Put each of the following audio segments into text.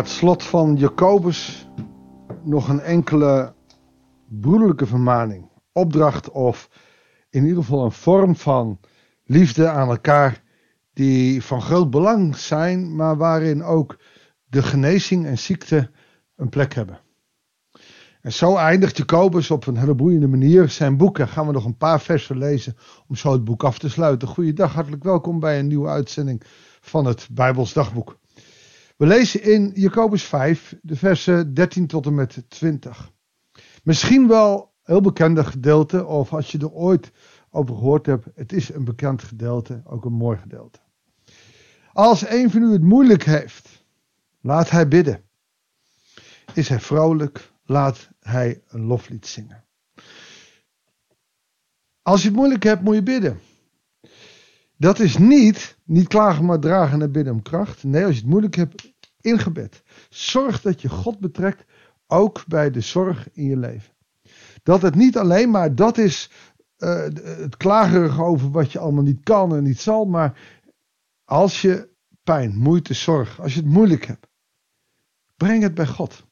het slot van Jacobus nog een enkele broederlijke vermaning, opdracht of in ieder geval een vorm van liefde aan elkaar die van groot belang zijn, maar waarin ook de genezing en ziekte een plek hebben. En zo eindigt Jacobus op een hele boeiende manier zijn boek. En gaan we nog een paar versen lezen om zo het boek af te sluiten. Goeiedag, hartelijk welkom bij een nieuwe uitzending van het Bijbels Dagboek. We lezen in Jacobus 5 de versen 13 tot en met 20. Misschien wel heel bekende gedeelte, of als je er ooit over gehoord hebt, het is een bekend gedeelte, ook een mooi gedeelte. Als een van u het moeilijk heeft, laat hij bidden. Is hij vrolijk, laat hij een loflied zingen. Als je het moeilijk hebt, moet je bidden. Dat is niet, niet klagen maar dragen en bidden om kracht. Nee, als je het moeilijk hebt, in gebed. Zorg dat je God betrekt, ook bij de zorg in je leven. Dat het niet alleen maar dat is uh, het klagerig over wat je allemaal niet kan en niet zal, maar als je pijn, moeite, zorg, als je het moeilijk hebt, breng het bij God.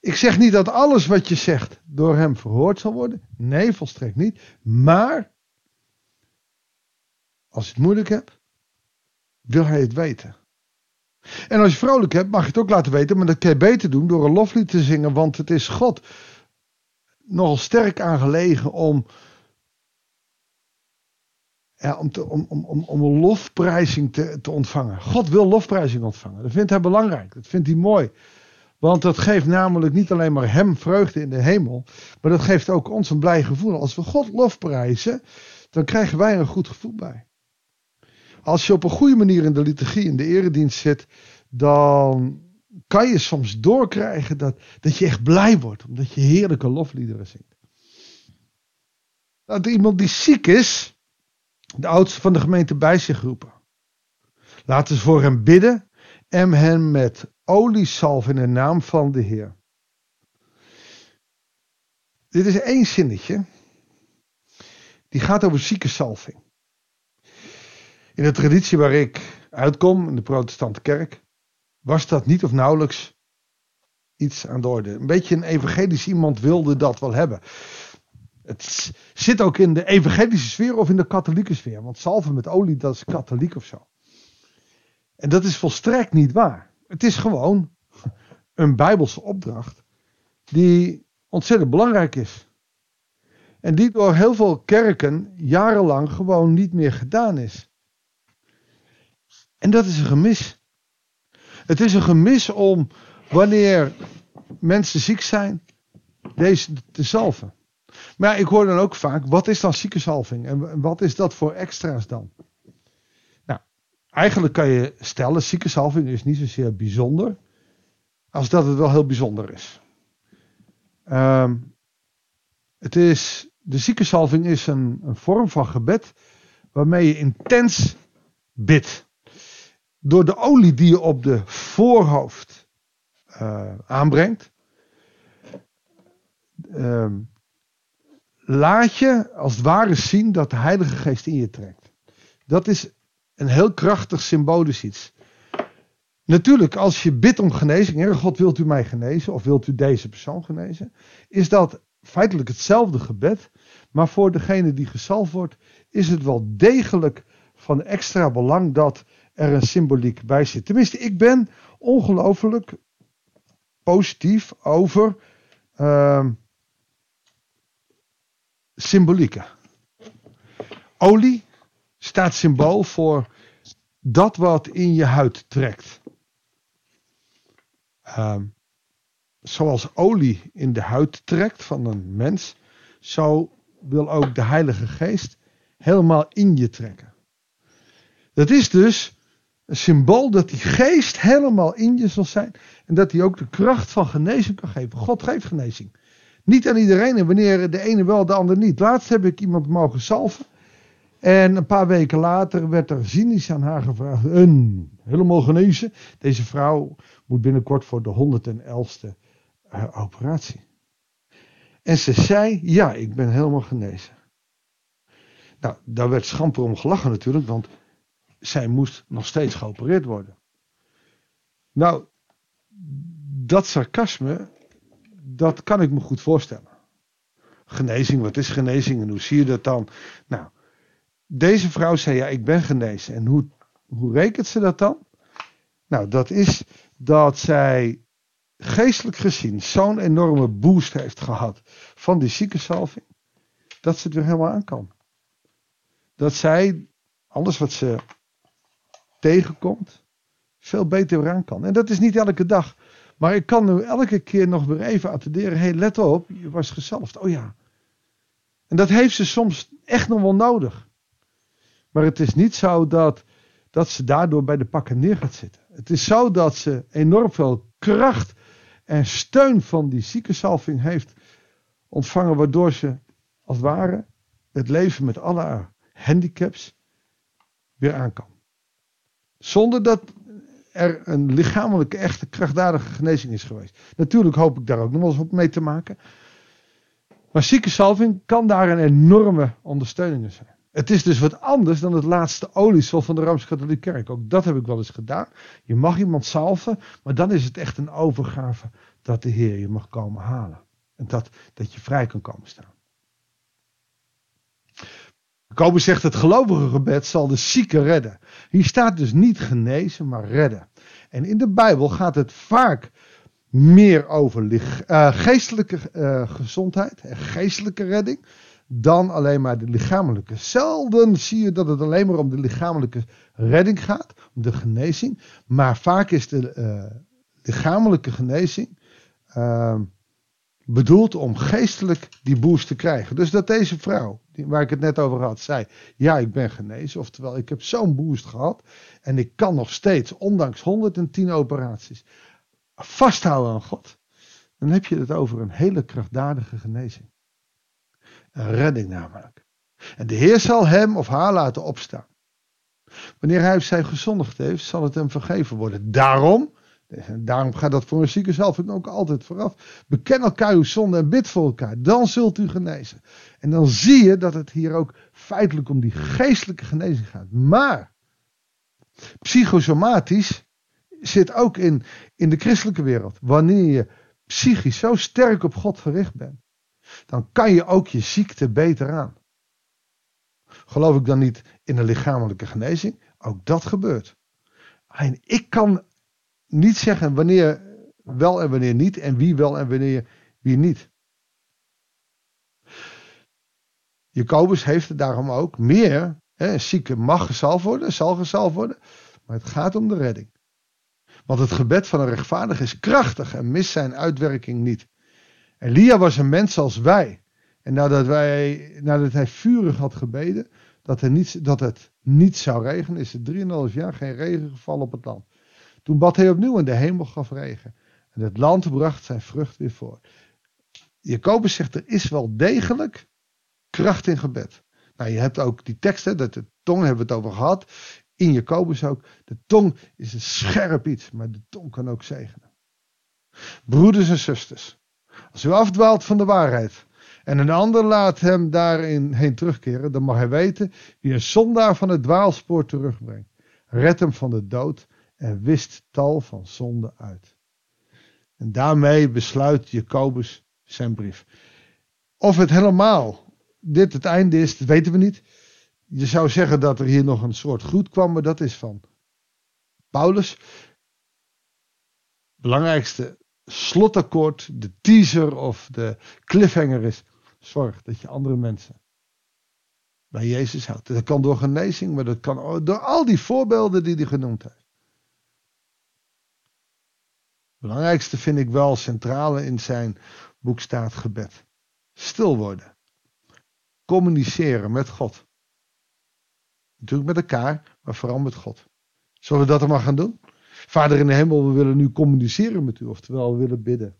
Ik zeg niet dat alles wat je zegt door hem verhoord zal worden. Nee, volstrekt niet. Maar als je het moeilijk hebt, wil hij het weten. En als je vrolijk hebt, mag je het ook laten weten. Maar dat kan je beter doen door een loflied te zingen. Want het is God nogal sterk aangelegen om, ja, om, om, om, om een lofprijzing te, te ontvangen. God wil lofprijzing ontvangen. Dat vindt hij belangrijk. Dat vindt hij mooi. Want dat geeft namelijk niet alleen maar hem vreugde in de hemel. Maar dat geeft ook ons een blij gevoel. Als we God lofprijzen, dan krijgen wij een goed gevoel bij. Als je op een goede manier in de liturgie, in de eredienst zit, dan kan je soms doorkrijgen dat, dat je echt blij wordt, omdat je heerlijke lofliederen zingt. Dat iemand die ziek is, de oudste van de gemeente bij zich roepen. Laten ze voor hem bidden en hem met oliesalf in de naam van de Heer. Dit is één zinnetje. Die gaat over ziekensalving. In de traditie waar ik uitkom, in de protestante kerk, was dat niet of nauwelijks iets aan de orde. Een beetje een evangelisch iemand wilde dat wel hebben. Het zit ook in de evangelische sfeer of in de katholieke sfeer. Want salven met olie, dat is katholiek of zo. En dat is volstrekt niet waar. Het is gewoon een bijbelse opdracht die ontzettend belangrijk is. En die door heel veel kerken jarenlang gewoon niet meer gedaan is. En dat is een gemis. Het is een gemis om wanneer mensen ziek zijn, deze te salven. Maar ik hoor dan ook vaak, wat is dan ziekenzalving? En wat is dat voor extra's dan? Nou, eigenlijk kan je stellen, ziekenzalving is niet zozeer bijzonder, als dat het wel heel bijzonder is. Um, het is de ziekenzalving is een, een vorm van gebed waarmee je intens bidt door de olie die je op de voorhoofd uh, aanbrengt, uh, laat je als het ware zien dat de Heilige Geest in je trekt. Dat is een heel krachtig symbolisch iets. Natuurlijk, als je bidt om genezing, Heer God, wilt u mij genezen of wilt u deze persoon genezen, is dat feitelijk hetzelfde gebed, maar voor degene die gezalfd wordt, is het wel degelijk van extra belang dat er een symboliek bij zit. Tenminste, ik ben ongelooflijk positief over uh, symbolieken. Olie staat symbool voor dat wat in je huid trekt. Uh, zoals olie in de huid trekt van een mens, zo wil ook de Heilige Geest helemaal in je trekken. Dat is dus een symbool dat die geest helemaal in je zal zijn. En dat hij ook de kracht van genezing kan geven. God geeft genezing. Niet aan iedereen en wanneer de ene wel, de ander niet. Laatst heb ik iemand mogen salven. En een paar weken later werd er cynisch aan haar gevraagd. Een, helemaal genezen. Deze vrouw moet binnenkort voor de 111ste uh, operatie. En ze zei, ja, ik ben helemaal genezen. Nou, daar werd schamper om gelachen natuurlijk, want zij moest nog steeds geopereerd worden. Nou, dat sarcasme, dat kan ik me goed voorstellen. Genezing, wat is genezing en hoe zie je dat dan? Nou, deze vrouw zei ja, ik ben genezen. En hoe, hoe rekent ze dat dan? Nou, dat is dat zij geestelijk gezien zo'n enorme boost heeft gehad van die ziekensalving, dat ze het helemaal aan kan. Dat zij alles wat ze tegenkomt, veel beter weer aan kan. En dat is niet elke dag. Maar ik kan nu elke keer nog weer even attenderen. Hey, let op, je was gezalfd. Oh ja. En dat heeft ze soms echt nog wel nodig. Maar het is niet zo dat, dat ze daardoor bij de pakken neer gaat zitten. Het is zo dat ze enorm veel kracht en steun van die ziekensalving heeft ontvangen. Waardoor ze als het ware het leven met alle handicaps weer aan kan. Zonder dat er een lichamelijke, echte, krachtdadige genezing is geweest. Natuurlijk hoop ik daar ook nog wel eens op mee te maken. Maar ziekensalving kan daar een enorme ondersteuning zijn. Het is dus wat anders dan het laatste oliesel van de Rooms-Katholieke Kerk. Ook dat heb ik wel eens gedaan. Je mag iemand salven, maar dan is het echt een overgave dat de Heer je mag komen halen. En dat, dat je vrij kan komen staan. Jacobus zegt het gelovige gebed zal de zieke redden. Hier staat dus niet genezen, maar redden. En in de Bijbel gaat het vaak meer over uh, geestelijke uh, gezondheid en geestelijke redding dan alleen maar de lichamelijke. Zelden zie je dat het alleen maar om de lichamelijke redding gaat, om de genezing. Maar vaak is de uh, lichamelijke genezing uh, bedoeld om geestelijk die boost te krijgen. Dus dat deze vrouw, waar ik het net over had, zei: Ja, ik ben genezen. Oftewel, ik heb zo'n boost gehad. En ik kan nog steeds, ondanks 110 operaties, vasthouden aan God. Dan heb je het over een hele krachtdadige genezing. Een redding namelijk. En de Heer zal hem of haar laten opstaan. Wanneer hij of zij gezondigd heeft, zal het hem vergeven worden. Daarom, daarom gaat dat voor een zieke zelf ook altijd vooraf. Beken elkaar uw zonde en bid voor elkaar. Dan zult u genezen. En dan zie je dat het hier ook feitelijk om die geestelijke genezing gaat. Maar, psychosomatisch zit ook in, in de christelijke wereld. Wanneer je psychisch zo sterk op God gericht bent dan kan je ook je ziekte beter aan. Geloof ik dan niet in een lichamelijke genezing? Ook dat gebeurt. Alleen ik kan niet zeggen wanneer wel en wanneer niet en wie wel en wanneer wie niet. Jacobus heeft het daarom ook meer. Hè, een zieke mag gezalfd worden, zal gezalfd worden. Maar het gaat om de redding. Want het gebed van een rechtvaardige is krachtig en mist zijn uitwerking niet. Elia was een mens als wij. En nadat, wij, nadat hij vurig had gebeden dat, er dat het niet zou regenen, is er 3,5 jaar geen regen gevallen op het land. Toen bad hij opnieuw en de hemel gaf regen. En het land bracht zijn vrucht weer voor. Jacobus zegt er is wel degelijk kracht in gebed. Nou, je hebt ook die teksten, dat de tong hebben we het over gehad. In Jacobus ook. De tong is een scherp iets, maar de tong kan ook zegenen. Broeders en zusters, als u afdwaalt van de waarheid en een ander laat hem daarin heen terugkeren, dan mag hij weten wie een zondaar van het dwaalspoor terugbrengt. Red hem van de dood en wist tal van zonden uit. En daarmee besluit Jacobus zijn brief. Of het helemaal dit het einde is, dat weten we niet. Je zou zeggen dat er hier nog een soort groet kwam, maar dat is van Paulus. Belangrijkste slotakkoord, de teaser of de cliffhanger is. Zorg dat je andere mensen bij Jezus houdt. Dat kan door genezing, maar dat kan door al die voorbeelden die hij genoemd heeft. Belangrijkste vind ik wel centrale in zijn boek staat gebed. Stil worden. Communiceren met God. Natuurlijk met elkaar, maar vooral met God. Zullen we dat maar gaan doen? Vader in de hemel, we willen nu communiceren met u, oftewel we willen bidden.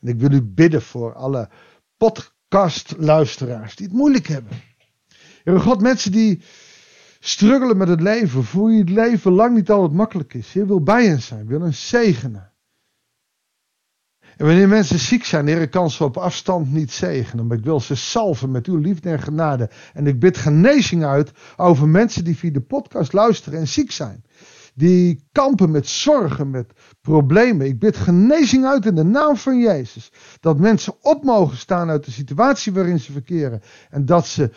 En ik wil u bidden voor alle podcastluisteraars die het moeilijk hebben. Heer God, mensen die struggelen met het leven, voor wie het leven lang niet altijd makkelijk is. Heer wil bij hen zijn, wil hen zegenen. En wanneer mensen ziek zijn, Heer, ik kan ze op afstand niet zegenen. Maar ik wil ze salven met uw liefde en genade. En ik bid genezing uit over mensen die via de podcast luisteren en ziek zijn die kampen met zorgen, met problemen. Ik bid genezing uit in de naam van Jezus. Dat mensen op mogen staan uit de situatie waarin ze verkeren. En dat ze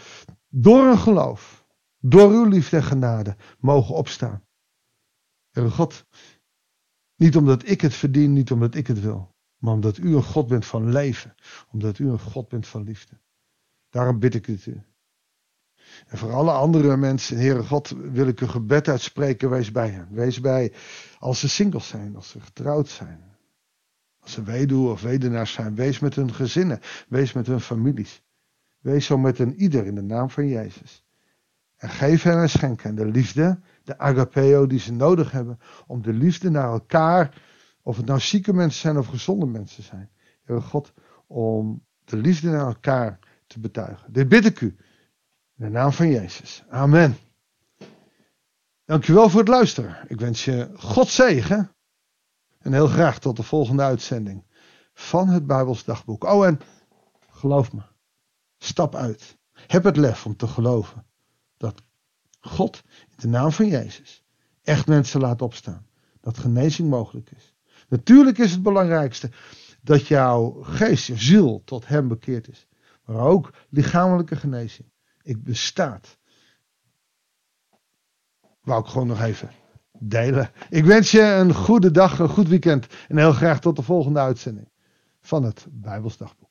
door een geloof, door uw liefde en genade, mogen opstaan. Heere God, niet omdat ik het verdien, niet omdat ik het wil. Maar omdat u een God bent van leven. Omdat u een God bent van liefde. Daarom bid ik het u. En voor alle andere mensen, Heere God, wil ik een gebed uitspreken. Wees bij hen. Wees bij als ze singles zijn, als ze getrouwd zijn. Als ze weduwe of wedenaars zijn. Wees met hun gezinnen. Wees met hun families. Wees zo met een ieder in de naam van Jezus. En geef hen en schenk hen de liefde, de agapeo die ze nodig hebben. Om de liefde naar elkaar, of het nou zieke mensen zijn of gezonde mensen zijn. Heere God, om de liefde naar elkaar te betuigen. Dit bid ik u. In de naam van Jezus. Amen. Dankjewel voor het luisteren. Ik wens je God zegen. En heel graag tot de volgende uitzending van het Bijbels dagboek. Oh en geloof me. Stap uit. Heb het lef om te geloven dat God in de naam van Jezus echt mensen laat opstaan. Dat genezing mogelijk is. Natuurlijk is het belangrijkste dat jouw geest, je ziel tot hem bekeerd is. Maar ook lichamelijke genezing. Ik bestaat. Wou ik gewoon nog even delen. Ik wens je een goede dag, een goed weekend. En heel graag tot de volgende uitzending van het Bijbelsdagboek.